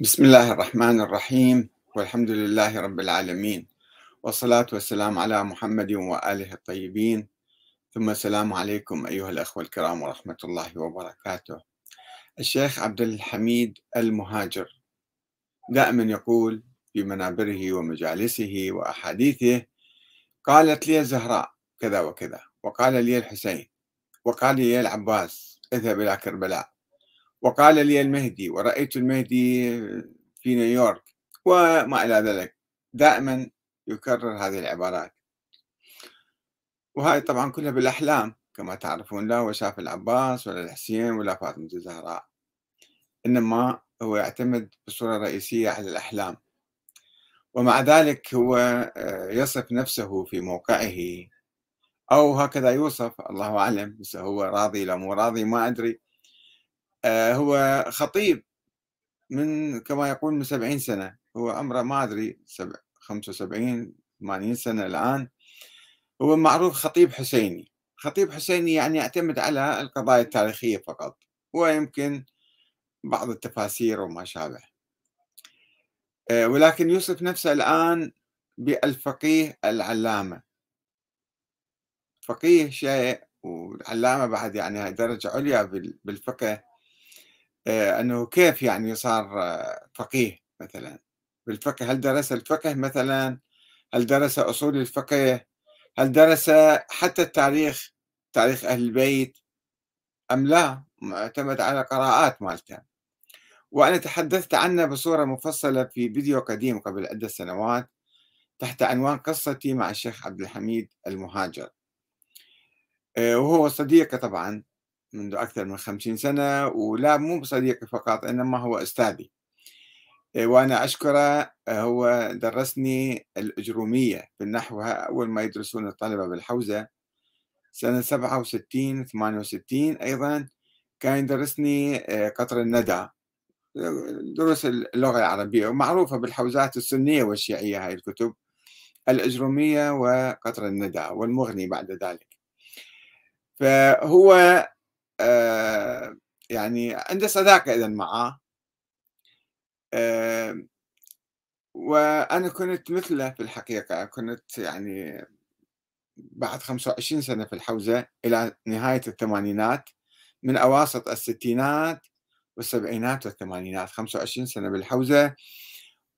بسم الله الرحمن الرحيم والحمد لله رب العالمين والصلاة والسلام على محمد وآله الطيبين. ثم السلام عليكم أيها الأخوة الكرام ورحمة الله وبركاته. الشيخ عبد الحميد المهاجر دائما يقول في منابره ومجالسه وأحاديثه قالت لي الزهراء كذا وكذا وقال لي الحسين وقال لي العباس اذهب إلى كربلاء وقال لي المهدي ورأيت المهدي في نيويورك وما إلى ذلك. دائما يكرر هذه العبارات. وهذه طبعا كلها بالأحلام كما تعرفون لا هو شاف العباس ولا الحسين ولا فاطمة الزهراء. إنما هو يعتمد بصورة رئيسية على الأحلام. ومع ذلك هو آه، يصف نفسه في موقعه أو هكذا يوصف الله أعلم هو راضي لا مو راضي ما أدري. هو خطيب من كما يقول من سبعين سنة هو عمره ما أدري خمسة وسبعين ثمانين سنة الآن. هو معروف خطيب حسيني. خطيب حسيني يعني يعتمد على القضايا التاريخية فقط ويمكن بعض التفاسير وما شابه. آه، ولكن يوصف نفسه الآن بالفقيه العلامة. فقيه شيء والعلامة بعد يعني درجة عليا بالفقه آه، أنه كيف يعني صار آه، فقيه مثلا؟ بالفقه هل درس الفقه مثلا؟ هل درس أصول الفقه؟ هل درس حتى التاريخ تاريخ أهل البيت؟ أم لا؟ معتمد على قراءات مالته. وأنا تحدثت عنه بصورة مفصلة في فيديو قديم قبل عدة سنوات تحت عنوان قصتي مع الشيخ عبد الحميد المهاجر. آه، وهو صديقي طبعا. منذ أكثر من خمسين سنة ولا مو بصديقي فقط إنما هو أستاذي. إيه، وأنا أشكره آه، هو درسني الأجرومية في النحو أول ما يدرسون الطلبة بالحوزة سنة سبعة وستين ثمانية وستين أيضا كان يدرسني آه، قطر الندى. دروس اللغة العربية ومعروفة بالحوزات السنية والشيعية هاي الكتب الأجرومية وقطر الندى والمغني بعد ذلك. فهو آه، يعني عندي صداقة إذا معاه آه، وأنا كنت مثله في الحقيقة كنت يعني بعد 25 سنة في الحوزة إلى نهاية الثمانينات من أواسط الستينات والسبعينات والثمانينات 25 سنة بالحوزة.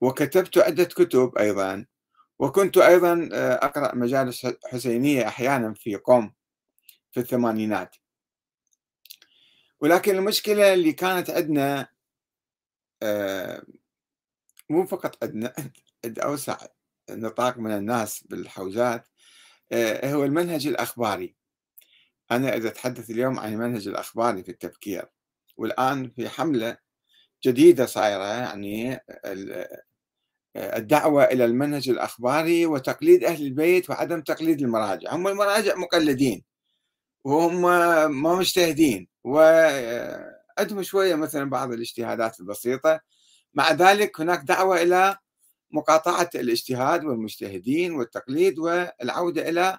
وكتبت عدة كتب أيضا. وكنت أيضا آه، أقرأ مجالس حسينية أحيانا في قم في الثمانينات. ولكن المشكلة اللي كانت عندنا آه، مو فقط عندنا عند أوسع نطاق من الناس بالحوزات آه، هو المنهج الأخباري. أنا إذا أتحدث اليوم عن المنهج الأخباري في التفكير والآن في حملة جديدة صايرة يعني آه، الدعوة إلى المنهج الأخباري وتقليد أهل البيت وعدم تقليد المراجع. هم المراجع مقلدين وهم ما مجتهدين. وعندهم شوية مثلا بعض الاجتهادات البسيطة. مع ذلك هناك دعوة إلى مقاطعة الاجتهاد والمجتهدين والتقليد والعودة إلى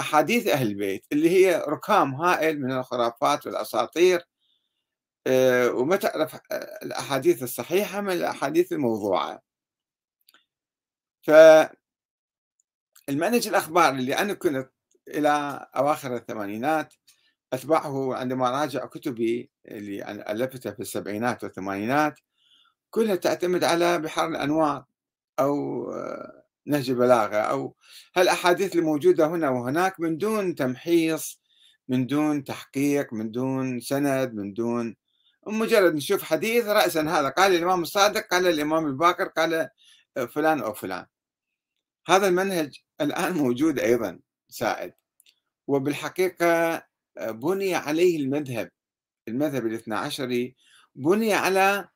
أحاديث أهل البيت اللي هي ركام هائل من الخرافات والأساطير. آه، وما تعرف الأحاديث الصحيحة من الأحاديث الموضوعة. فالمنهج الأخبار اللي أنا كنت إلى أواخر الثمانينات أتبعه عندما راجع كتبي اللي ألفتها في السبعينات والثمانينات كلها تعتمد على بحر الأنوار أو نهج البلاغة أو هالأحاديث الموجودة هنا وهناك من دون تمحيص من دون تحقيق من دون سند من دون مجرد نشوف حديث رأسا هذا قال الإمام الصادق قال الإمام الباكر قال فلان أو فلان. هذا المنهج الآن موجود أيضا سائد. وبالحقيقة بني عليه المذهب المذهب الاثنى عشري بني على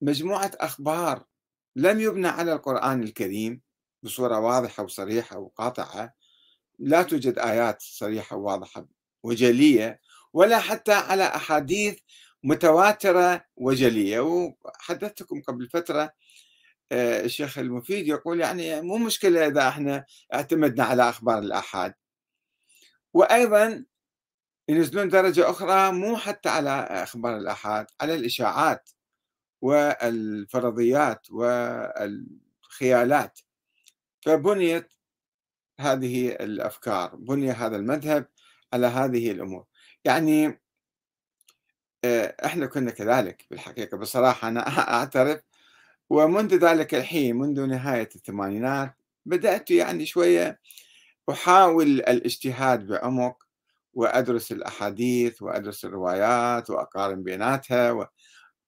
مجموعة أخبار لم يبنى على القرآن الكريم بصورة واضحة وصريحة وقاطعة. لا توجد آيات صريحة وواضحة وجلية ولا حتى على أحاديث متواترة وجلية. وحدثتكم قبل فترة آه، الشيخ المفيد يقول يعني مو مشكلة إذا إحنا اعتمدنا على أخبار الآحاد. وأيضا ينزلون درجة أخرى مو حتى على أخبار الآحاد على الإشاعات والفرضيات والخيالات. فبنيت هذه الأفكار بني هذا المذهب على هذه الأمور. يعني آه، إحنا كنا كذلك بالحقيقة. بصراحة أنا أعترف. ومنذ ذلك الحين منذ نهاية الثمانينات بدأت يعني شوية أحاول الاجتهاد بعمق. وأدرس الأحاديث وأدرس الروايات وأقارن بيناتها و...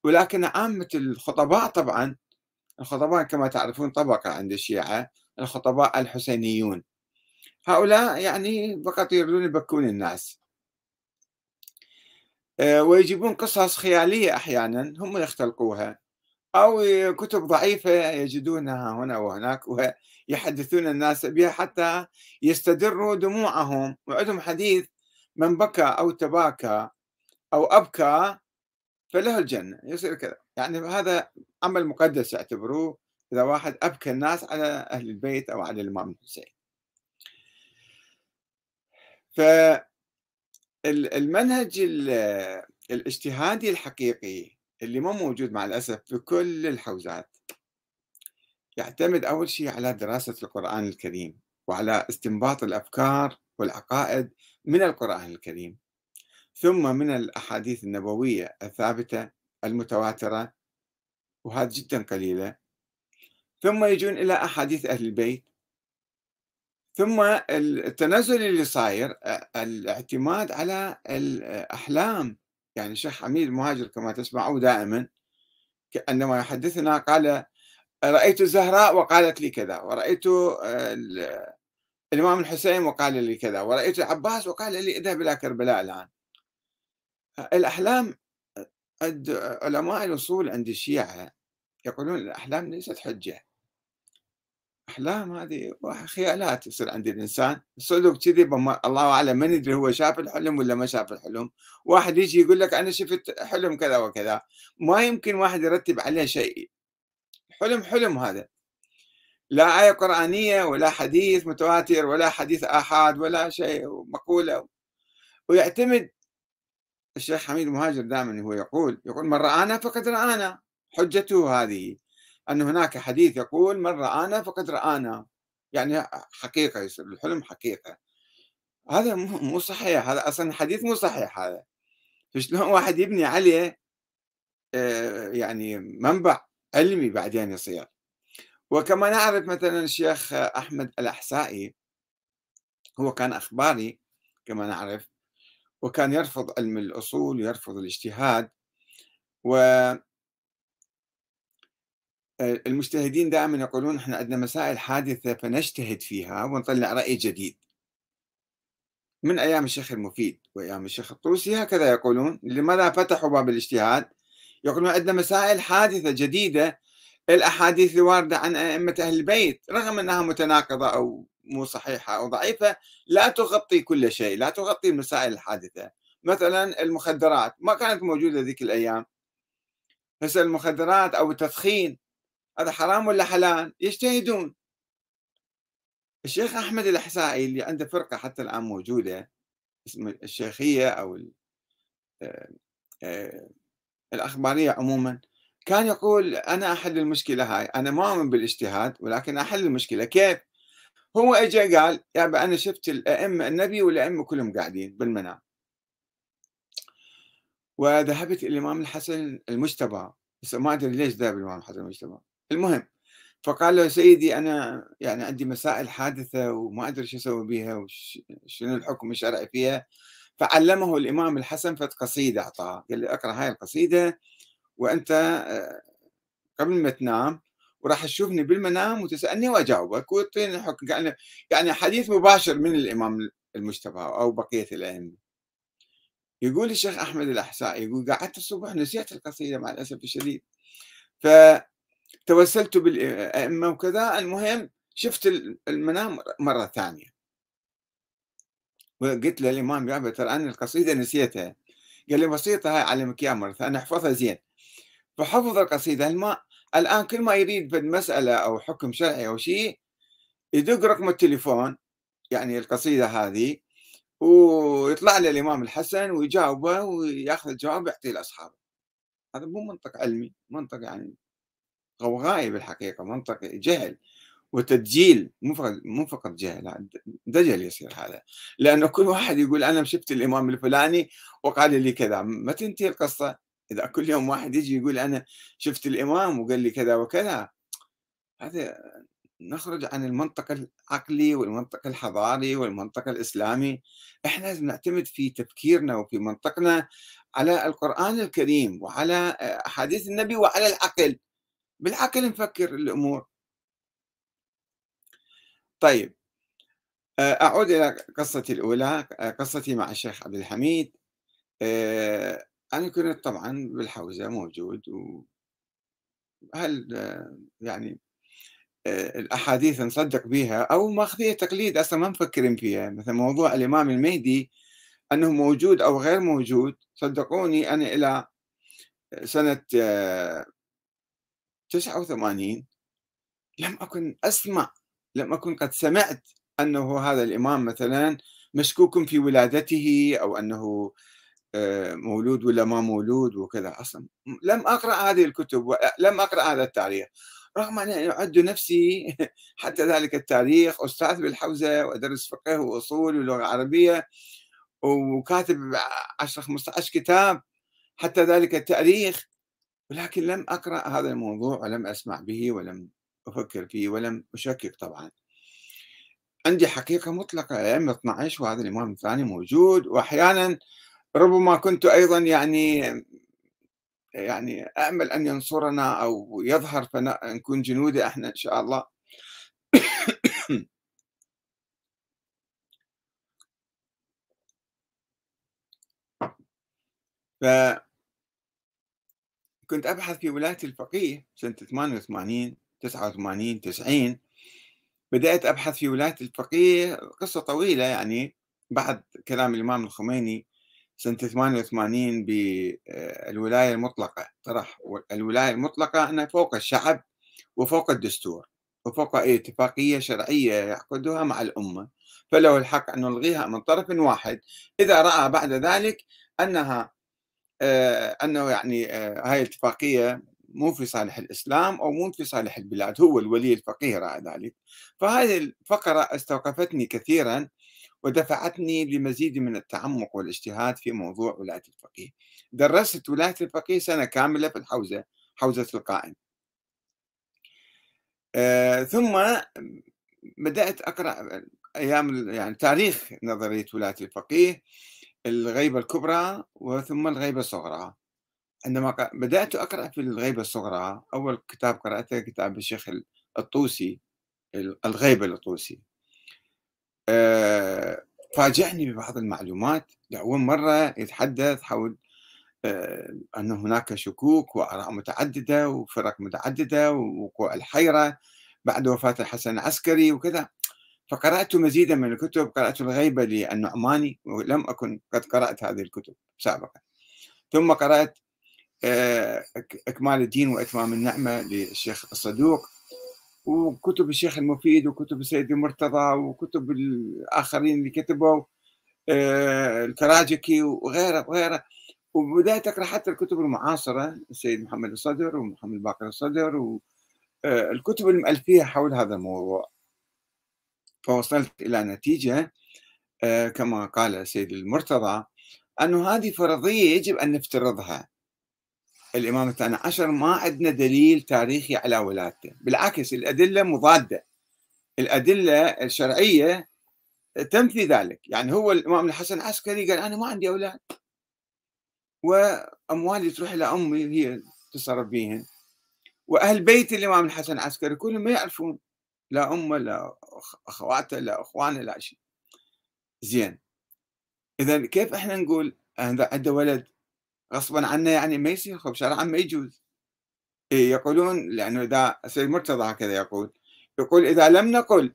ولكن عامة الخطباء طبعا الخطباء كما تعرفون طبقة عند الشيعة الخطباء الحسينيون. هؤلاء يعني فقط يريدون يبكون الناس. آه، ويجيبون قصص خيالية أحيانا هم يختلقوها. أو كتب ضعيفة يجدونها هنا وهناك ويحدثون الناس بها حتى يستدروا دموعهم وعندهم حديث من بكى أو تباكى أو أبكى فله الجنة يصير كذا. يعني هذا عمل مقدس يعتبروه إذا واحد أبكى الناس على أهل البيت أو على الإمام الحسين. فالمنهج الاجتهادي الحقيقي اللي مو موجود مع الأسف في كل الحوزات يعتمد أول شيء على دراسة القرآن الكريم وعلى استنباط الأفكار والعقائد من القرآن الكريم ثم من الأحاديث النبوية الثابتة المتواترة وهذه جدا قليلة. ثم يجون إلى أحاديث أهل البيت. ثم التنزل اللي صاير الاعتماد على الأحلام. يعني الشيخ حميد المهاجر كما تسمعوا دائما عندما يحدثنا قال رأيت الزهراء وقالت لي كذا ورأيت الإمام الحسين وقال لي كذا ورأيت العباس وقال لي اذهب إلى كربلاء الآن. الأحلام علماء الأصول عند الشيعة يقولون الأحلام ليست حجة. أحلام هذه خيالات يصير عند الإنسان. صدق كذي الله أعلم من يدري هو شاف الحلم ولا ما شاف الحلم. واحد يجي يقول لك أنا شفت حلم كذا وكذا. ما يمكن واحد يرتب عليه شيء. حلم حلم هذا. لا آية قرآنية ولا حديث متواتر ولا حديث آحاد ولا شيء مقولة ويعتمد الشيخ حميد مهاجر دائما هو يقول يقول من رآنا فقد رآنا. حجته هذه أن هناك حديث يقول من رآنا فقد رآنا. يعني حقيقة يصير الحلم حقيقة. هذا مو صحيح. هذا أصلا حديث مو صحيح هذا. فشلون واحد يبني عليه آه، يعني منبع علمي بعدين يصير؟ وكما نعرف مثلا الشيخ أحمد الأحسائي هو كان أخباري كما نعرف وكان يرفض علم الأصول ويرفض الاجتهاد و المجتهدين دائما يقولون إحنا عندنا مسائل حادثة فنجتهد فيها ونطلع رأي جديد. من أيام الشيخ المفيد وأيام الشيخ الطوسي هكذا يقولون لماذا فتحوا باب الاجتهاد يقولون عندنا مسائل حادثة جديدة الأحاديث الواردة عن أئمة أهل البيت رغم أنها متناقضة أو مو صحيحة أو ضعيفة لا تغطي كل شيء لا تغطي المسائل الحادثة. مثلا المخدرات ما كانت موجودة ذيك الأيام. هسه المخدرات أو التدخين هذا حرام ولا حلال؟ يجتهدون. الشيخ أحمد الأحسائي اللي عنده فرقة حتى الآن موجودة اسم الشيخية أو آه، آه، الأخبارية عموما كان يقول أنا أحل المشكلة هاي أنا ما أؤمن بالاجتهاد ولكن أحل المشكلة. كيف؟ هو اجى قال يا أنا شفت الأئمة النبي والأئمة كلهم قاعدين بالمنام. وذهبت إلى الإمام الحسن المجتبى. بس ما أدري ليش ذهب الإمام الحسن المجتبى. المهم فقال له سيدي أنا يعني عندي مسائل حادثة وما أدري شو أسوي بها وشنو الحكم الشرعي فيها. فعلمه الإمام الحسن فت قصيدة أعطاه. قال لي أقرأ هاي القصيدة وأنت آه، قبل ما تنام وراح تشوفني بالمنام وتسألني وأجاوبك وتعطيني الحكم يعني يعني حديث مباشر من الإمام المجتبى أو بقية الأئمة. يقول الشيخ أحمد الأحسائي يقول قعدت الصبح نسيت القصيدة مع الأسف الشديد. ف توسلت بالأئمة وكذا المهم شفت المنام مرة ثانية. وقلت للإمام يابا ترى أنا القصيدة نسيتها؟ قال لي بسيطة هاي أعلمك إياها مرة ثانية احفظها زين. فحفظ القصيدة. الماء الآن كل ما يريد بالمسألة أو حكم شرعي أو شيء يدق رقم التليفون يعني القصيدة هذه ويطلع له الإمام الحسن ويجاوبه ويأخذ الجواب ويعطيه لأصحابه. هذا مو منطق علمي منطق يعني غوغائي بالحقيقة منطق جهل وتدجيل مو فقط مو فقط جهل دجل يصير هذا. لأنه كل واحد يقول أنا شفت الإمام الفلاني وقال لي كذا ما تنتهي القصة. إذا كل يوم واحد يجي يقول أنا شفت الإمام وقال لي كذا وكذا هذا نخرج عن المنطق العقلي والمنطق الحضاري والمنطق الإسلامي. إحنا لازم نعتمد في تفكيرنا وفي منطقنا على القرآن الكريم وعلى أحاديث النبي وعلى العقل. بالعقل نفكر الأمور. طيب آه، أعود إلى قصتي الأولى آه، قصتي مع الشيخ عبد الحميد. آه، أنا كنت طبعا بالحوزة موجود و هل يعني الأحاديث نصدق بها أو ماخذية تقليد أصلا ما مفكرين فيها. مثل موضوع الإمام المهدي أنه موجود أو غير موجود صدقوني أنا إلى سنة 89 لم أكن أسمع لم أكن قد سمعت أنه هذا الإمام مثلا مشكوك في ولادته أو أنه آه، مولود ولا ما مولود وكذا أصلا. لم أقرأ هذه الكتب لم أقرأ هذا التاريخ. رغم أني أعد نفسي حتى ذلك التاريخ أستاذ بالحوزة وأدرس فقه وأصول ولغة عربية وكاتب 10 15 كتاب حتى ذلك التاريخ ولكن لم أقرأ هذا الموضوع ولم أسمع به ولم أفكر فيه ولم أشكك طبعا. عندي حقيقة مطلقة أيام 12 وهذا الإمام الثاني موجود وأحيانا ربما كنت أيضا يعني يعني أأمل أن ينصرنا أو يظهر فنكون جنوده إحنا إن شاء الله. ف كنت أبحث في ولاية الفقيه سنة 88 89 90 بدأت أبحث في ولاية الفقيه قصة طويلة يعني بعد كلام الإمام الخميني سنة 88 بالولاية المطلقة طرح الولاية المطلقة أنها فوق الشعب وفوق الدستور وفوق أي اتفاقية شرعية يعقدها مع الأمة. فله الحق أن يلغيها من طرف واحد. إذا رأى بعد ذلك أنها آه، أنه يعني آه، هاي الاتفاقية مو في صالح الإسلام أو مو في صالح البلاد هو الولي الفقيه رأى ذلك. فهذه الفقرة استوقفتني كثيرا ودفعتني لمزيد من التعمق والاجتهاد في موضوع ولاية الفقيه. درست ولاية الفقيه سنة كاملة في الحوزة حوزة القائم. آه ثم بدأت أقرأ أيام يعني تاريخ نظرية ولاية الفقيه الغيبة الكبرى وثم الغيبة الصغرى. عندما بدأت أقرأ في الغيبة الصغرى أول كتاب قرأته كتاب الشيخ الطوسي الغيبة الطوسي فاجأني ببعض المعلومات. لأول مرة يتحدث حول آه، أن هناك شكوك وآراء متعددة وفرق متعددة ووقوع الحيرة بعد وفاة الحسن العسكري وكذا. فقرأت مزيدا من الكتب قرأت الغيبة للنعماني ولم أكن قد قرأت هذه الكتب سابقا. ثم قرأت آه، إكمال الدين وإتمام النعمة للشيخ الصدوق. وكتب الشيخ المفيد وكتب السيد المرتضى وكتب الآخرين اللي كتبوا آه، الكراجكي وغيره وغيره وبدأت أقرأ حتى الكتب المعاصرة السيد محمد الصدر ومحمد باقر الصدر والكتب آه، المألفية حول هذا الموضوع. فوصلت إلى نتيجة كما قال السيد المرتضى أن هذه فرضية يجب أن نفترضها. الإمام الثاني. عشر ما عندنا دليل تاريخي على ولادته بالعكس الأدلة مضادة. الأدلة الشرعية تنفي ذلك. يعني هو الإمام الحسن العسكري قال أنا ما عندي أولاد. وأموالي تروح إلى أمي هي تصرف بيهن. وأهل بيت الإمام الحسن العسكري كلهم ما يعرفون. لا أمه لا أخواته لا أخوانه لا شيء. زين. إذا كيف إحنا نقول عنده ولد؟ غصبا عنه يعني ما يصير خب شرعا ما يجوز. إيه يقولون لأنه إذا سيد مرتضى هكذا يقول يقول إذا لم نقل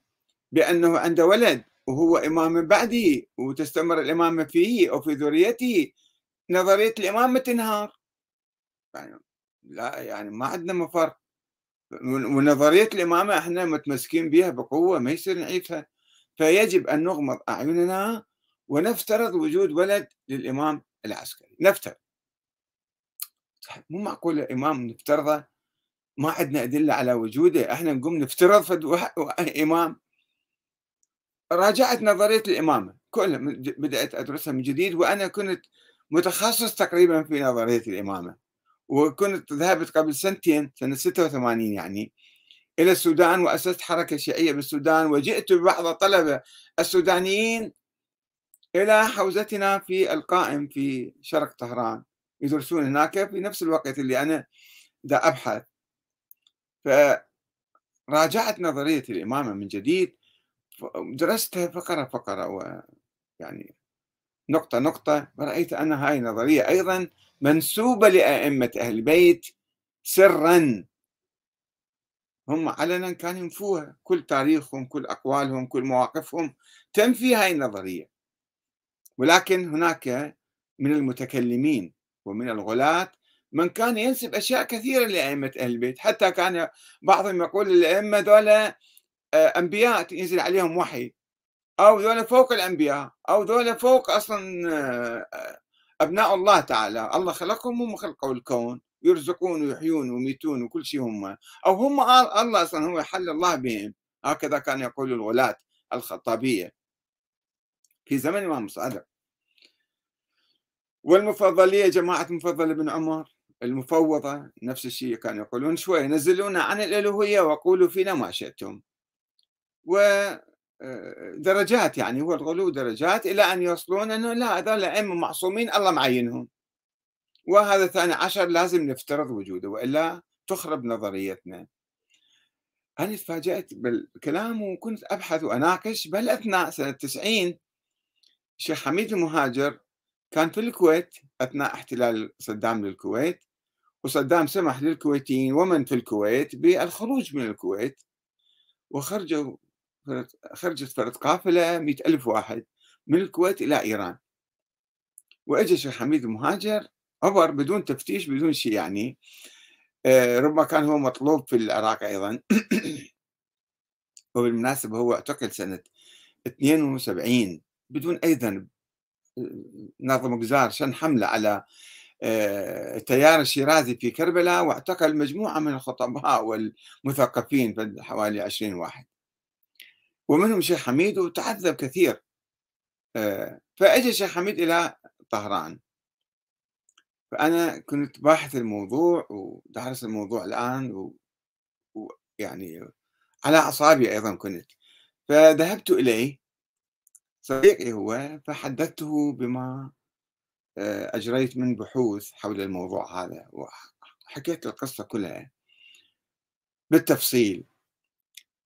بأنه عنده ولد وهو إمام من بعده وتستمر الإمامة فيه أو في ذريته نظرية الإمامة تنهار. يعني لا يعني ما عندنا مفر. ونظرية الإمامة إحنا متمسكين بها بقوة ما يصير نعيدها. فيجب أن نغمض أعيننا ونفترض وجود ولد للإمام العسكري. نفترض. مو معقول إمام نفترضه؟ ما عندنا أدلة على وجوده إحنا نقوم نفترض فد إمام. راجعت نظرية الإمامة كلها بدأت أدرسها من جديد وأنا كنت متخصص تقريبا في نظرية الإمامة وكنت ذهبت قبل سنتين سنة 86 يعني إلى السودان وأسست حركة شيعية بالسودان وجئت ببعض الطلبة السودانيين إلى حوزتنا في القائم في شرق طهران. يدرسون هناك في نفس الوقت اللي أنا دا أبحث. فراجعت نظرية الإمامة من جديد درستها فقرة فقرة ويعني نقطة نقطة فرأيت أن هاي النظرية أيضا منسوبة لأئمة أهل البيت سرا. هم علنا كانوا ينفوها كل تاريخهم كل أقوالهم كل مواقفهم تنفي هاي النظرية. ولكن هناك من المتكلمين ومن الغلاة من كان ينسب أشياء كثيرة لأئمة أهل البيت. حتى كان بعضهم يقول الأئمة ذولا آه، أنبياء ينزل عليهم وحي. أو ذولا فوق الأنبياء. أو ذولا فوق أصلا آه، أبناء الله تعالى. الله خلقهم هم خلقوا الكون. يرزقون ويحيون ويميتون وكل شيء هم. أو هم الله أصلا هو حل الله بهم. هكذا كان يقول الغلاة الخطابية. في زمن الإمام الصادق والمفضلية جماعة مفضل بن عمر المفوضة نفس الشيء كانوا يقولون شوي نزلونا عن الألوهية وقولوا فينا ما شئتم. ودرجات آه، يعني هو الغلو درجات إلى أن يوصلون أنه لا هذول أئمة معصومين الله معينهم. وهذا الثاني عشر لازم نفترض وجوده وإلا تخرب نظريتنا. أنا تفاجأت بالكلام وكنت أبحث وأناقش بل أثناء سنة 90 الشيخ حميد المهاجر كان في الكويت أثناء احتلال صدام للكويت وصدام سمح للكويتيين ومن في الكويت بالخروج من الكويت. وخرجوا خرجت فرد قافلة مئة ألف واحد من الكويت إلى إيران. وأجى الشيخ حميد المهاجر عبر بدون تفتيش بدون شيء يعني آه، ربما كان هو مطلوب في العراق أيضا. وبالمناسبة هو اعتقل سنة 72 بدون أي ذنب. ناظم قزار شن حملة على التيار آه، الشيرازي في كربلاء واعتقل مجموعة من الخطباء والمثقفين حوالي 20 واحد. ومنهم الشيخ حميد وتعذب كثير. آه، فأجى الشيخ حميد إلى طهران. فأنا كنت باحث الموضوع ودارس الموضوع الآن ويعني على أعصابي أيضا كنت. فذهبت إليه صديقي هو فحدثته بما آه، أجريت من بحوث حول الموضوع هذا وحكيت القصة كلها بالتفصيل.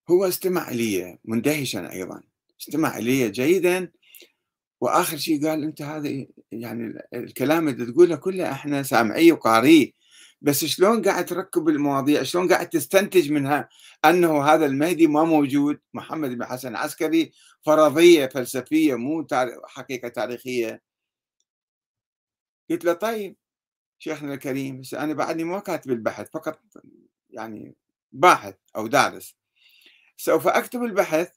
هو استمع لي مندهشا أيضا استمع لي جيدا وآخر شيء قال أنت هذا يعني الكلام اللي تقوله كله إحنا سامعيه وقاريه بس شلون قاعد تركب المواضيع؟ شلون قاعد تستنتج منها أنه هذا المهدي ما موجود؟ محمد بن حسن عسكري فرضية فلسفية مو حقيقة تاريخية. قلت له طيب شيخنا الكريم بس أنا بعدني ما كاتب البحث فقط يعني باحث أو دارس. سوف أكتب البحث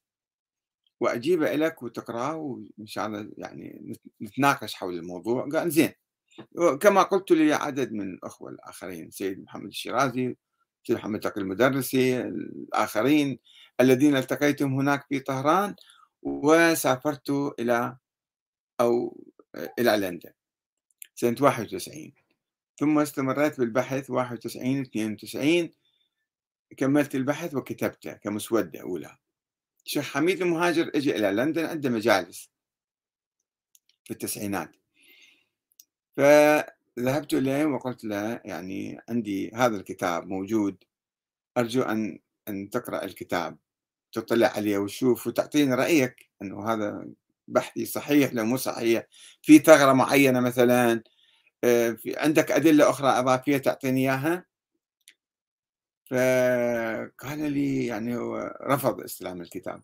وأجيبه لك وتقرأه وإن شاء الله يعني نتناقش حول الموضوع. قال زين. كما قلت لي عدد من الأخوة الآخرين سيد محمد الشيرازي سيد محمد تقي المدرسي الآخرين الذين التقيتهم هناك في طهران وسافرت إلى أو إلى لندن سنة 91 ثم استمريت بالبحث 91 92 كملت البحث وكتبته كمسودة أولى. الشيخ حميد المهاجر اجى إلى لندن عنده مجالس في التسعينات. فذهبت إليه وقلت له يعني عندي هذا الكتاب موجود أرجو أن أن تقرأ الكتاب تطلع عليه وتشوف وتعطيني رأيك إنه هذا بحثي صحيح لو مو صحيح في ثغرة معينة مثلا آه، في عندك أدلة أخرى إضافية تعطيني إياها؟ فقال لي يعني هو رفض استلام الكتاب.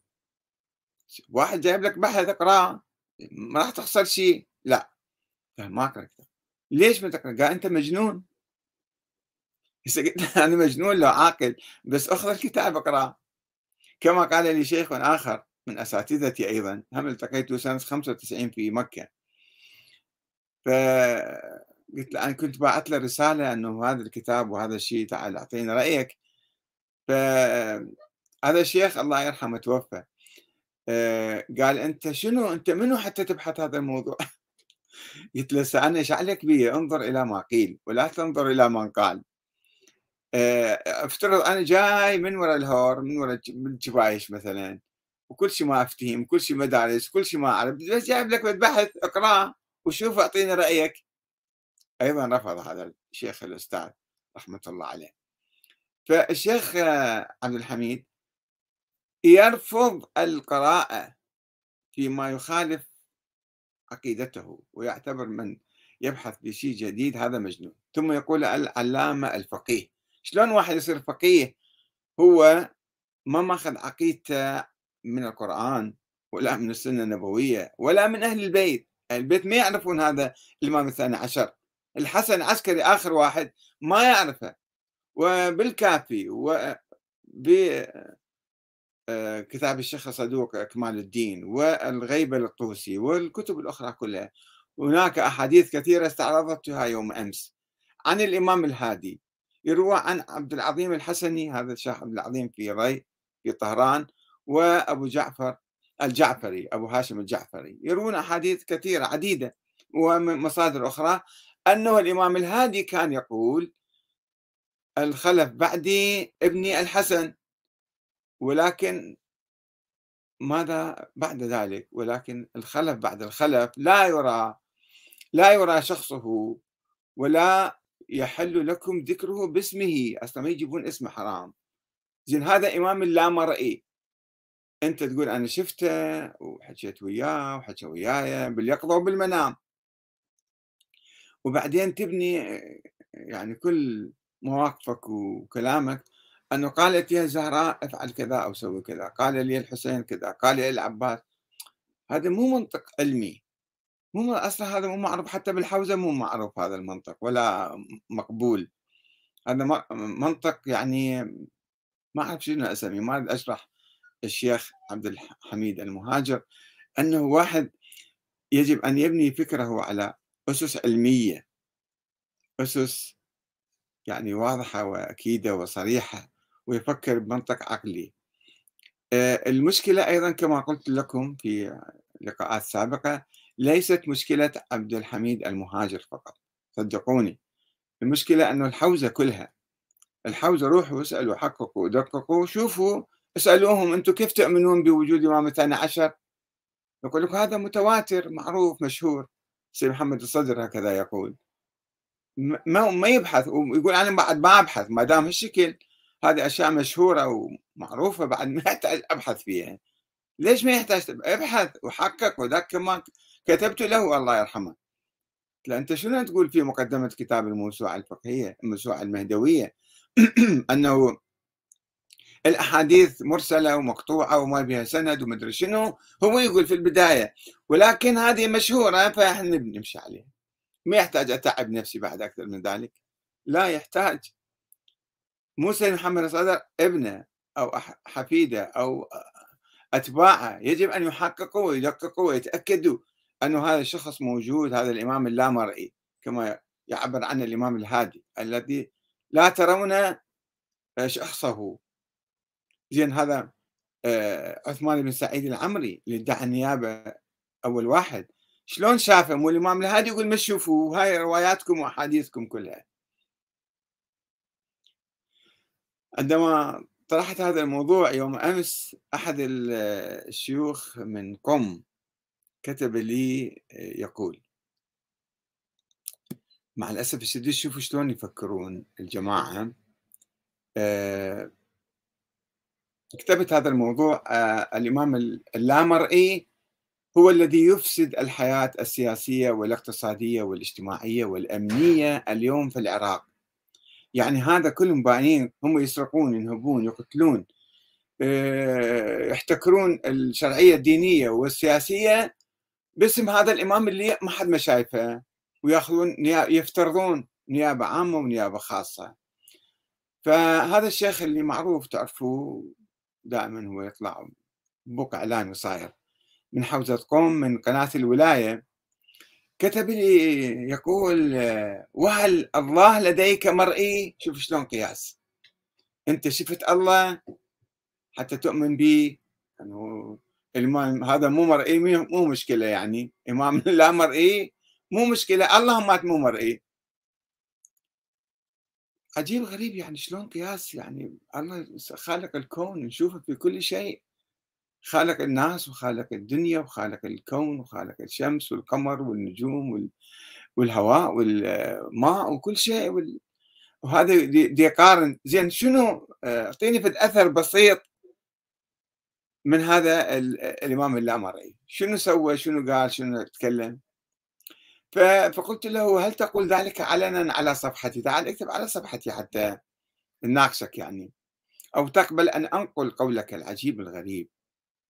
واحد جايب لك بحث اقراه ما راح تخسر شيء لا. قال ما أقرأ كتاب. ليش ما تقرأ؟ قال أنت مجنون. قلت أنا مجنون لو عاقل بس أخذ الكتاب أقرأه. كما قال لي شيخ آخر من أساتذتي أيضا هم التقيته سنة 95 في مكة. ف قلت له أنا كنت باعت له رسالة أنه هذا الكتاب وهذا الشيء تعال أعطيني رأيك. فهذا الشيخ الله يرحمه توفى. آه، قال أنت شنو؟ أنت منو حتى تبحث هذا الموضوع؟ قلت له إيش عليك بي انظر إلى ما قيل ولا تنظر إلى من قال. آه، افترض أنا جاي من وراء الهور من وراء الجبايش مثلا وكل شيء ما أفتهم كل شيء مدارس كل شيء ما أعرف بس جايب لك بحث اقراه وشوف أعطيني رأيك. أيضا رفض هذا الشيخ الأستاذ رحمة الله عليه. فالشيخ عبد الحميد يرفض القراءة فيما يخالف عقيدته ويعتبر من يبحث بشيء جديد هذا مجنون. ثم يقول العلامة الفقيه. شلون واحد يصير فقيه؟ هو ما ماخذ عقيدته من القرآن ولا من السنة النبوية ولا من أهل البيت. البيت ما يعرفون هذا الإمام الثاني عشر. الحسن العسكري آخر واحد ما يعرفه. وبالكافي وب كتاب الشيخ صدوق كمال الدين والغيبة للطوسي والكتب الأخرى كلها. هناك أحاديث كثيرة استعرضتها يوم أمس. عن الإمام الهادي. يروى عن عبد العظيم الحسني هذا الشيخ عبد العظيم في ري في طهران وأبو جعفر الجعفري أبو هاشم الجعفري. يروون أحاديث كثيرة عديدة ومصادر أخرى. أنه الإمام الهادي كان يقول الخلف بعدي ابني الحسن. ولكن ماذا بعد ذلك؟ ولكن الخلف بعد الخلف لا يرى لا يرى شخصه ولا يحل لكم ذكره باسمه. أصلا ما يجيبون اسمه حرام. زين هذا إمام اللامرئي. أنت تقول أنا شفته وحكيت وياه وحكى وياي باليقظة وبالمنام. وبعدين تبني يعني كل مواقفك وكلامك أنه قالت يا زهراء أفعل كذا أو سوي كذا قال لي الحسين كذا قال لي العباس. هذا مو منطق علمي. مو أصلا هذا مو معروف حتى بالحوزة مو معروف هذا المنطق ولا مقبول. هذا منطق يعني ما أعرف شنو أسميه ما أشرح الشيخ عبد الحميد المهاجر. أنه واحد يجب أن يبني فكره على أسس علمية. أسس يعني واضحة وأكيدة وصريحة. ويفكر بمنطق عقلي. آه، المشكلة أيضا كما قلت لكم في لقاءات سابقة ليست مشكلة عبد الحميد المهاجر فقط. صدقوني. المشكلة أنه الحوزة كلها الحوزة روحوا اسألوا حققوا دققوا شوفوا اسألوهم أنتم كيف تؤمنون بوجود إمام الثاني عشر؟ يقول لك هذا متواتر معروف مشهور. سيد محمد الصدر هكذا يقول. ما ما يبحث ويقول أنا بعد ما أبحث ما دام هالشكل هذه أشياء مشهورة ومعروفة بعد ما يحتاج أبحث فيها. ليش ما يحتاج ابحث وحقق وذاك ما كتبت له الله يرحمه. لا أنت شنو تقول في مقدمة كتاب الموسوعة الفقهية الموسوعة المهدوية؟ أنه الأحاديث مرسلة ومقطوعة وما بها سند ومدري شنو هو يقول في البداية. ولكن هذه مشهورة فإحنا نمشي عليها. ما يحتاج أتعب نفسي بعد أكثر من ذلك. لا يحتاج. موسى محمد صدر ابنه أو حفيده أو أتباعه يجب أن يحققوا ويدققوا ويتأكدوا أنه هذا الشخص موجود هذا الإمام اللامرئي كما يعبر عنه الإمام الهادي الذي لا ترون شخصه. زين هذا آه، عثمان بن سعيد العمري اللي ادعى النيابه أول واحد. شلون شافه مو الامام الهادي يقول ما تشوفوا هاي رواياتكم وأحاديثكم كلها. عندما طرحت هذا الموضوع يوم أمس أحد الشيوخ من قم كتب لي آه، يقول مع الأسف الشديد شوفوا شلون يفكرون الجماعة. آه، كتبت هذا الموضوع آه، الإمام اللامرئي هو الذي يفسد الحياة السياسية والاقتصادية والاجتماعية والأمنية اليوم في العراق. يعني هذا كلهم باينين هم يسرقون ينهبون يقتلون. آه، يحتكرون الشرعية الدينية والسياسية باسم هذا الإمام اللي ما حد ما شايفه. ويأخذون يفترضون نيابة عامة ونيابة خاصة. فهذا الشيخ اللي معروف تعرفوه دائما هو يطلع بوق إعلامي صاير من حوزة قوم من قناة الولاية. كتب لي يقول وهل الله لديك مرئي؟ شوف شلون قياس. أنت شفت الله حتى تؤمن به يعني الإمام هذا مو مرئي مو مشكلة يعني. إمام لا مرئي مو مشكلة الله مات مو مرئي. عجيب غريب يعني شلون قياس يعني الله خالق الكون نشوفه في كل شيء. خالق الناس وخالق الدنيا وخالق الكون وخالق الشمس والقمر والنجوم والهواء والماء وكل شيء وهذا دي يقارن زين شنو؟ آه، أعطيني في اثر بسيط من هذا الإمام اللامرئي شنو سوى؟ شنو قال؟ شنو تكلم؟ فقلت له هل تقول ذلك علنا على صفحتي؟ تعال اكتب على صفحتي حتى نناقشك يعني. أو تقبل أن أنقل قولك العجيب الغريب.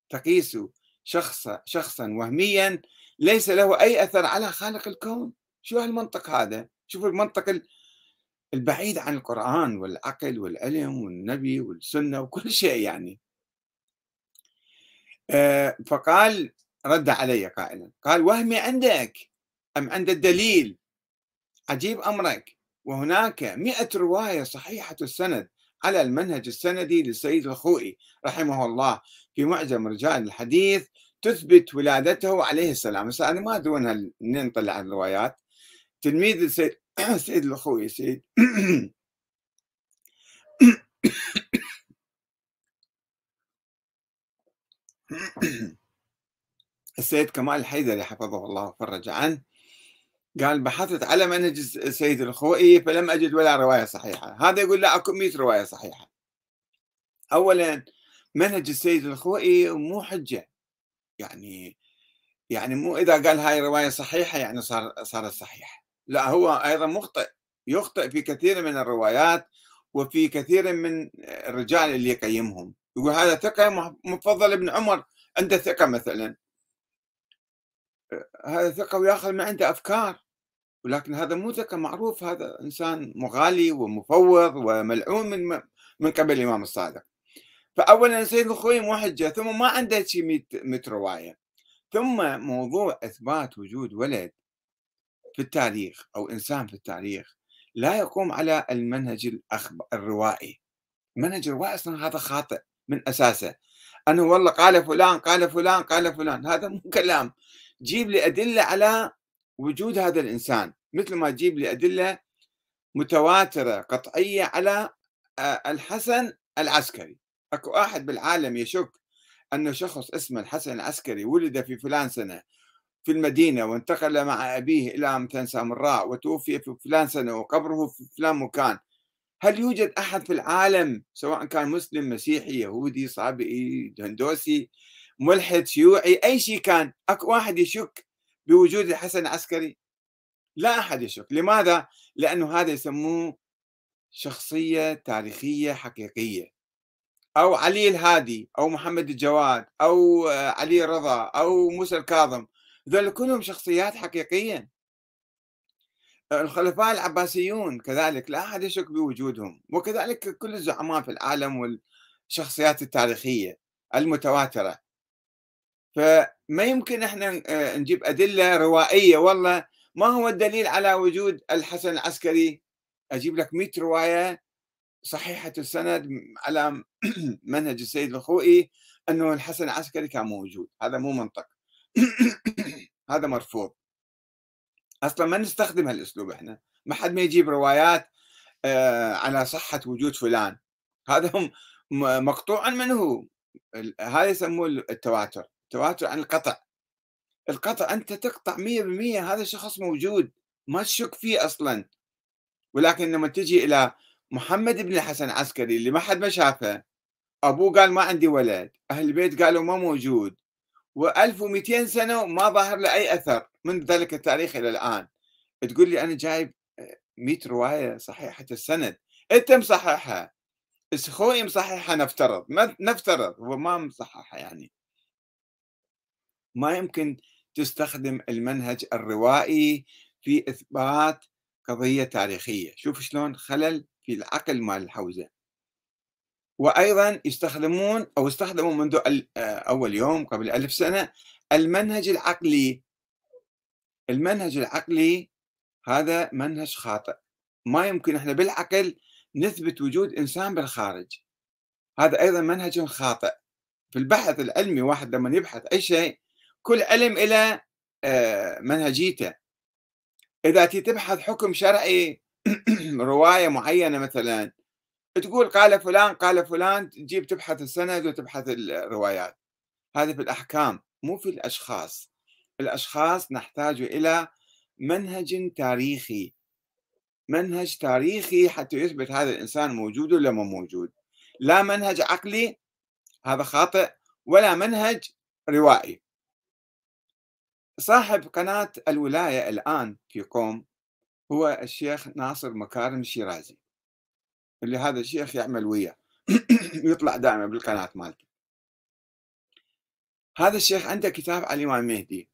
تقيس شخصا شخصا وهميا ليس له أي أثر على خالق الكون. شو هالمنطق هذا؟ شوف المنطق البعيد عن القرآن والعقل والعلم والنبي والسنة وكل شيء يعني. آه، فقال رد علي قائلا قال وهمي عندك أم عند الدليل؟ عجيب أمرك. وهناك مئة رواية صحيحة السند على المنهج السندي للسيد الخوئي رحمه الله. في معجم رجال الحديث تثبت ولادته عليه السلام. بس أنا ما أدري وين نطلع الروايات. تلميذ السيد, السيد الخوئي سيد السيد كمال الحيدري حفظه الله وفرج عنه. قال بحثت على منهج السيد الخوئي فلم أجد ولا رواية صحيحة. هذا يقول لا أكو 100 رواية صحيحة. أولا منهج السيد الخوئي مو حجة. يعني يعني مو إذا قال هاي رواية صحيحة يعني صار صارت صحيحة. لا هو أيضا مخطئ يخطئ في كثير من الروايات وفي كثير من الرجال اللي يقيمهم. يقول هذا ثقة مفضل ابن عمر عنده ثقة مثلا. هذا ثقة ويأخذ من عنده أفكار ولكن هذا مو ذكر معروف. هذا إنسان مغالي ومفوض وملعون من من قبل الإمام الصادق. فاولا سيد الخوي مو حجه ثم ما عنده شيء 100 روايه ثم موضوع إثبات وجود ولد في التاريخ أو إنسان في التاريخ لا يقوم على المنهج الروائي. المنهج الروائي أصلا هذا خاطئ من أساسه. أنه والله قال فلان قال فلان قال فلان. هذا مو كلام. جيب لي أدلة على وجود هذا الإنسان. مثل ما تجيب لي أدلة متواترة قطعية على آه، الحسن العسكري. أكو أحد بالعالم يشك أن شخص اسمه الحسن العسكري ولد في فلان سنة في المدينة وانتقل مع أبيه إلى مثلا سامراء وتوفي في فلان سنة وقبره في فلان مكان. هل يوجد أحد في العالم سواء كان مسلم مسيحي يهودي صابئي هندوسي ملحد شيوعي أي شيء كان أكو واحد يشك بوجود الحسن العسكري؟ لا أحد يشك. لماذا؟ لأنه هذا يسموه شخصية تاريخية حقيقية. أو علي الهادي أو محمد الجواد أو علي رضا أو موسى الكاظم. ذول كلهم شخصيات حقيقية الخلفاء العباسيون كذلك لا أحد يشك بوجودهم. وكذلك كل الزعماء في العالم والشخصيات التاريخية المتواترة. فما يمكن إحنا آه، نجيب أدلة روائية. والله ما هو الدليل على وجود الحسن العسكري؟ أجيب لك 100 رواية صحيحة السند على منهج السيد الخوئي أنه الحسن العسكري كان موجود. هذا مو منطق. هذا مرفوض. أصلا ما نستخدم هالأسلوب إحنا. ما حد ما يجيب روايات آه، على صحة وجود فلان. هذا مقطوع منه هذا يسموه التواتر. تواتر عن القطع. القطع أنت تقطع 100% هذا الشخص موجود. ما تشك فيه أصلا. ولكن لما تجي إلى محمد بن الحسن العسكري اللي ما حد ما شافه أبوه قال ما عندي ولد أهل البيت قالوا ما موجود. و1200 سنة ما ظاهر له أي أثر من ذلك التاريخ إلى الآن. تقول لي أنا جايب 100 رواية صحيحة السند. أنت مصححها. السخوي مصححها نفترض. نفترض هو ما مصححها يعني. ما يمكن تستخدم المنهج الروائي في إثبات قضية تاريخية. شوف شلون خلل في العقل مال الحوزة. وأيضا يستخدمون أو استخدموا منذ أول يوم قبل ألف سنة المنهج العقلي. المنهج العقلي هذا منهج خاطئ. ما يمكن إحنا بالعقل نثبت وجود إنسان بالخارج. هذا أيضا منهج خاطئ. في البحث العلمي واحد لما يبحث أي شيء كل علم إلى آه، منهجيته. إذا تبحث حكم شرعي رواية معينة مثلا تقول قال فلان قال فلان تجيب تبحث السند وتبحث الروايات. هذه في الأحكام مو في الأشخاص. الأشخاص نحتاج إلى منهج تاريخي. منهج تاريخي حتى يثبت هذا الإنسان موجود ولا مو موجود. لا منهج عقلي هذا خاطئ ولا منهج روائي. صاحب قناة الولاية الآن في قوم هو الشيخ ناصر مكارم الشيرازي اللي هذا الشيخ يعمل وياه يطلع دائما بالقناة مالته. هذا الشيخ عنده كتاب على الإمام المهدي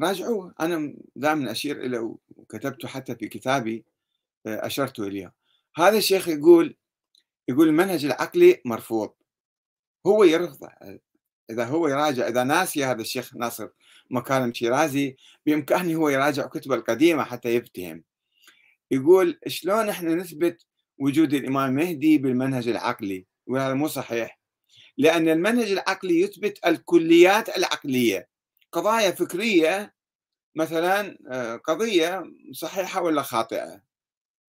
راجعوه. أنا دائما أشير إليه وكتبته حتى في كتابي آه، أشرت إليه. هذا الشيخ يقول يقول المنهج العقلي مرفوض. هو يرفضه. إذا هو يراجع إذا ناسي هذا الشيخ ناصر مكارم شيرازي بإمكانه هو يراجع كتبه القديمة حتى يفتهم يقول شلون إحنا نثبت وجود الإمام المهدي بالمنهج العقلي؟ وهذا مو صحيح. لأن المنهج العقلي يثبت الكليات العقلية. قضايا فكرية مثلا آه، قضية صحيحة ولا خاطئة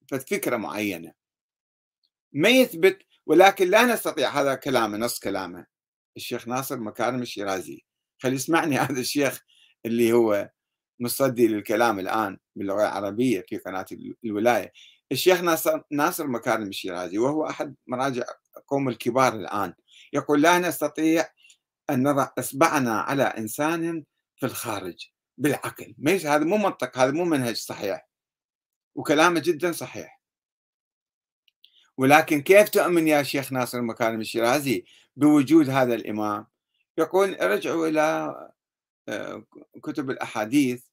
فكره معينة. ما يثبت ولكن لا نستطيع هذا كلامه نص كلامه. الشيخ ناصر مكارم الشيرازي خلي يسمعني هذا الشيخ اللي هو مصدي للكلام الآن باللغة العربية في قناة الولاية. الشيخ ناصر, ناصر مكارم الشيرازي وهو أحد مراجع قوم الكبار الآن. يقول لا نستطيع أن نضع إصبعنا على إنسان في الخارج. بالعقل. هذا مو منطق هذا مو منهج صحيح. وكلامه جدا صحيح. ولكن كيف تؤمن يا شيخ ناصر مكارم الشيرازي بوجود هذا الإمام. يقول ارجعوا إلى آه، كتب الأحاديث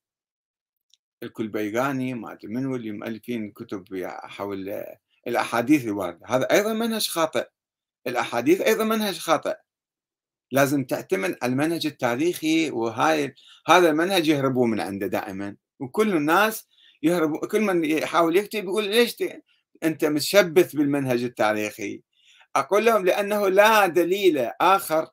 الكلبيغاني ما أدري من اللي مؤلفين كتب حول الأحاديث الواردة. هذا أيضا منهج خاطئ. الأحاديث أيضا منهج خاطئ. لازم تعتمد على المنهج التاريخي وهاي هذا المنهج يهربون من عنده دائما. وكل الناس يهربوا كل من يحاول يكتب يقول ليش أنت متشبث بالمنهج التاريخي؟ أقول لهم لأنه لا دليل آخر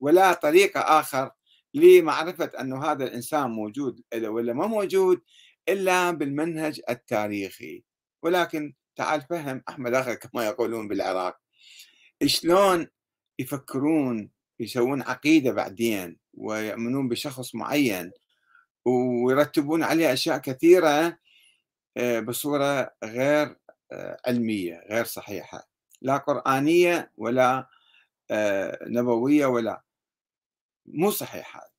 ولا طريقة آخر لمعرفة أنه هذا الإنسان موجود ولا ما موجود إلا بالمنهج التاريخي. ولكن تعال فهم أحمد آخر كما يقولون بالعراق. شلون يفكرون يسوون عقيدة بعدين ويؤمنون بشخص معين ويرتبون عليه أشياء كثيرة آه، بصورة غير آه، علمية غير صحيحة. لا قرآنية ولا آه، نبوية ولا. مو صحيح هذا.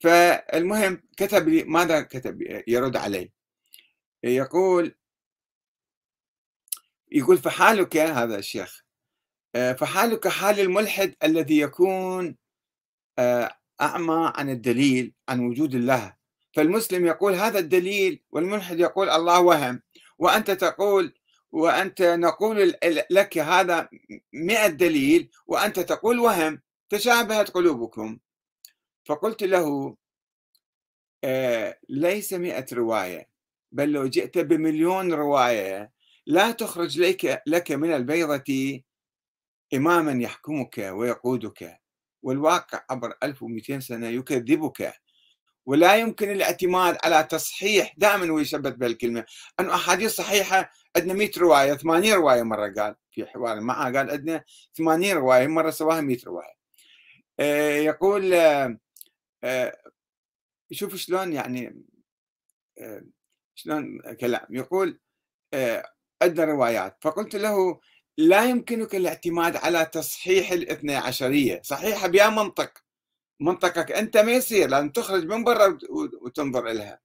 فالمهم كتب لي ماذا كتب يرد علي؟ يقول يقول فحالك هذا الشيخ آه، فحالك حال الملحد الذي يكون آه، أعمى عن الدليل عن وجود الله. فالمسلم يقول هذا الدليل والملحد يقول الله وهم. وأنت تقول وأنت نقول لك هذا مئة دليل وأنت تقول وهم تشابهت قلوبكم. فقلت له آه ليس مئة رواية بل لو جئت بمليون رواية لا تخرج لك, لك من البيضة إماما يحكمك ويقودك. والواقع عبر 1200 سنة يكذبك. ولا يمكن الاعتماد على تصحيح دائما هو يثبت بهالكلمة. أنه أحاديث صحيحة عندنا 100 رواية 80 رواية مرة قال في حوار معه قال عندنا 80 رواية مرة سواها 100 رواية. آه يقول آه آه، شوف شلون يعني شلون كلام. يقول عندنا روايات. فقلت له لا يمكنك الاعتماد على تصحيح الاثنى عشرية. صحيحة بيا منطق. منطقك أنت ما يصير لازم تخرج من برا وتنظر لها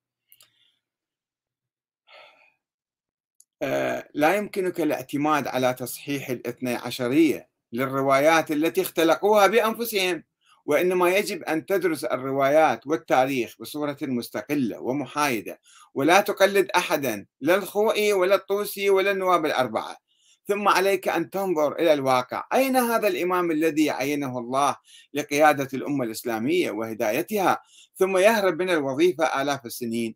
لا يمكنك الاعتماد على تصحيح الاثنى عشرية للروايات التي اختلقوها بأنفسهم وإنما يجب أن تدرس الروايات والتاريخ بصورة مستقلة ومحايدة ولا تقلد أحدا لا الخوئي ولا الطوسي ولا النواب الأربعة. ثم عليك أن تنظر إلى الواقع. أين هذا الإمام الذي عينه الله لقيادة الأمة الإسلامية وهدايتها؟ ثم يهرب من الوظيفة آلاف السنين.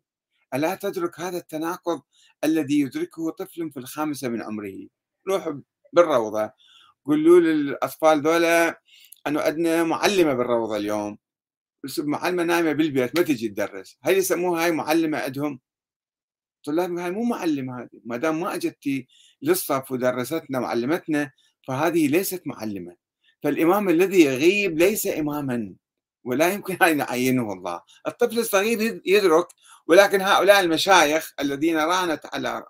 ألا تدرك هذا التناقض الذي يدركه طفل في الخامسة من عمره؟ روح بالروضة. قولوا للأطفال ذولا أنه عندنا معلمة بالروضة اليوم. معلمة نايمة بالبيت ما تجي تدرس. هل يسموها هاي معلمة عندهم؟ طلاب هاي مو معلمة هذه ما دام ما اجتي للصف ودرستنا وعلمتنا فهذه ليست معلمة. فالإمام الذي يغيب ليس إماما ولا يمكن أن يعينه الله. الطفل الصغير يدرك ولكن هؤلاء المشايخ الذين رانت على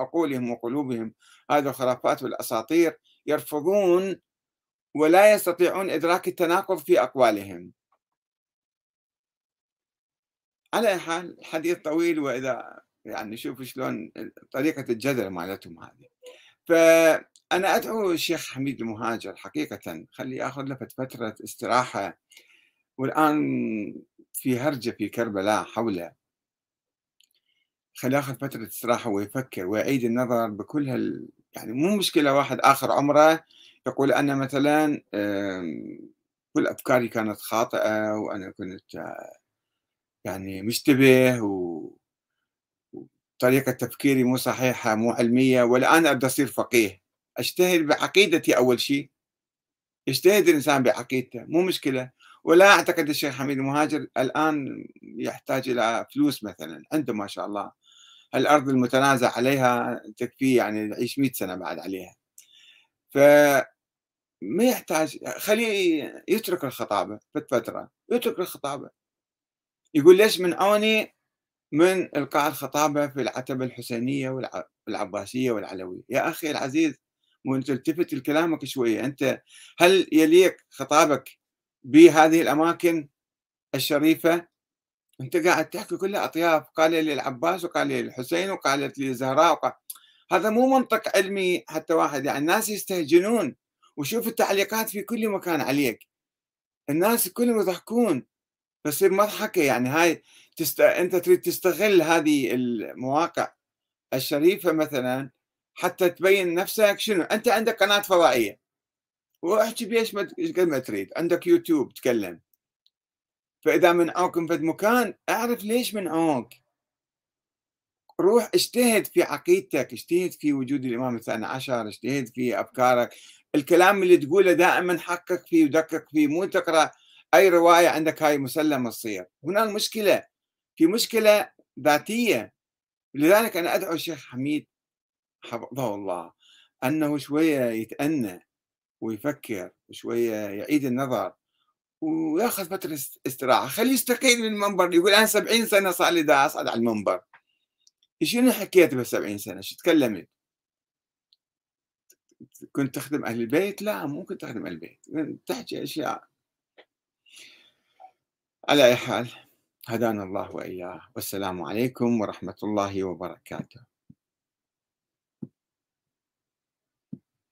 عقولهم وقلوبهم هذه الخرافات والأساطير يرفضون ولا يستطيعون إدراك التناقض في أقوالهم. على حال الحديث طويل وإذا يعني شوفوا شلون طريقة الجدل مالتهم هذه. فأنا أدعو الشيخ حميد المهاجر حقيقة خلي يأخذ له فترة استراحة والآن في هرجة في كربلاء حوله. خلي يأخذ فترة استراحة ويفكر ويعيد النظر بكل هال يعني مو مشكلة واحد آخر عمره يقول أنا مثلا كل أفكاري كانت خاطئة وأنا كنت يعني مشتبه و طريقة تفكيري مو صحيحة مو علمية والآن أبدأ أصير فقيه. أجتهد بعقيدتي أول شيء. يجتهد الإنسان بعقيدته مو مشكلة. ولا أعتقد الشيخ حميد المهاجر الآن يحتاج إلى فلوس مثلا عنده ما شاء الله. الأرض المتنازع عليها تكفيه يعني يعيش 100 سنة بعد عليها. ف ما يحتاج خليه يترك الخطابة في فترة يترك الخطابة. يقول ليش منعوني من إلقاء الخطابة في العتبة الحسينية والعباسية والعلوية. يا أخي العزيز وانت تلتفت لكلامك شوية أنت هل يليق خطابك بهذه الأماكن الشريفة؟ أنت قاعد تحكي كلها أطياف قال لي العباس وقال لي الحسين وقالت لي الزهراء وقال... هذا مو منطق علمي حتى واحد يعني الناس يستهجنون. وشوف التعليقات في كل مكان عليك. الناس كلهم يضحكون. فتصير مضحكة يعني هاي تست... أنت تريد تستغل هذه المواقع الشريفة مثلا حتى تبين نفسك شنو. أنت عندك قناة فضائية. واحكي بيش قد ما تريد. عندك يوتيوب تكلم. فإذا منعوك من فد مكان أعرف ليش منعوك روح اجتهد في عقيدتك اجتهد في وجود الإمام الثاني عشر اجتهد في أفكارك. الكلام اللي تقوله دائما حقق فيه ودقق فيه. مو تقرأ أي رواية عندك هاي مسلمة تصير. هنا المشكلة. في مشكلة ذاتية. لذلك أنا أدعو الشيخ حميد حفظه الله أنه شوية يتأنى ويفكر شوية يعيد النظر ويأخذ فترة استراحة. خليه يستقيل من المنبر يقول أنا سبعين سنة صار لي أصعد على المنبر. شنو حكيت بسبعين سنة؟ شو تكلمت؟ كنت تخدم أهل البيت؟ لا مو كنت تخدم أهل البيت. تحكي أشياء. على أي حال. هدانا الله وإياه. والسلام عليكم ورحمة الله وبركاته.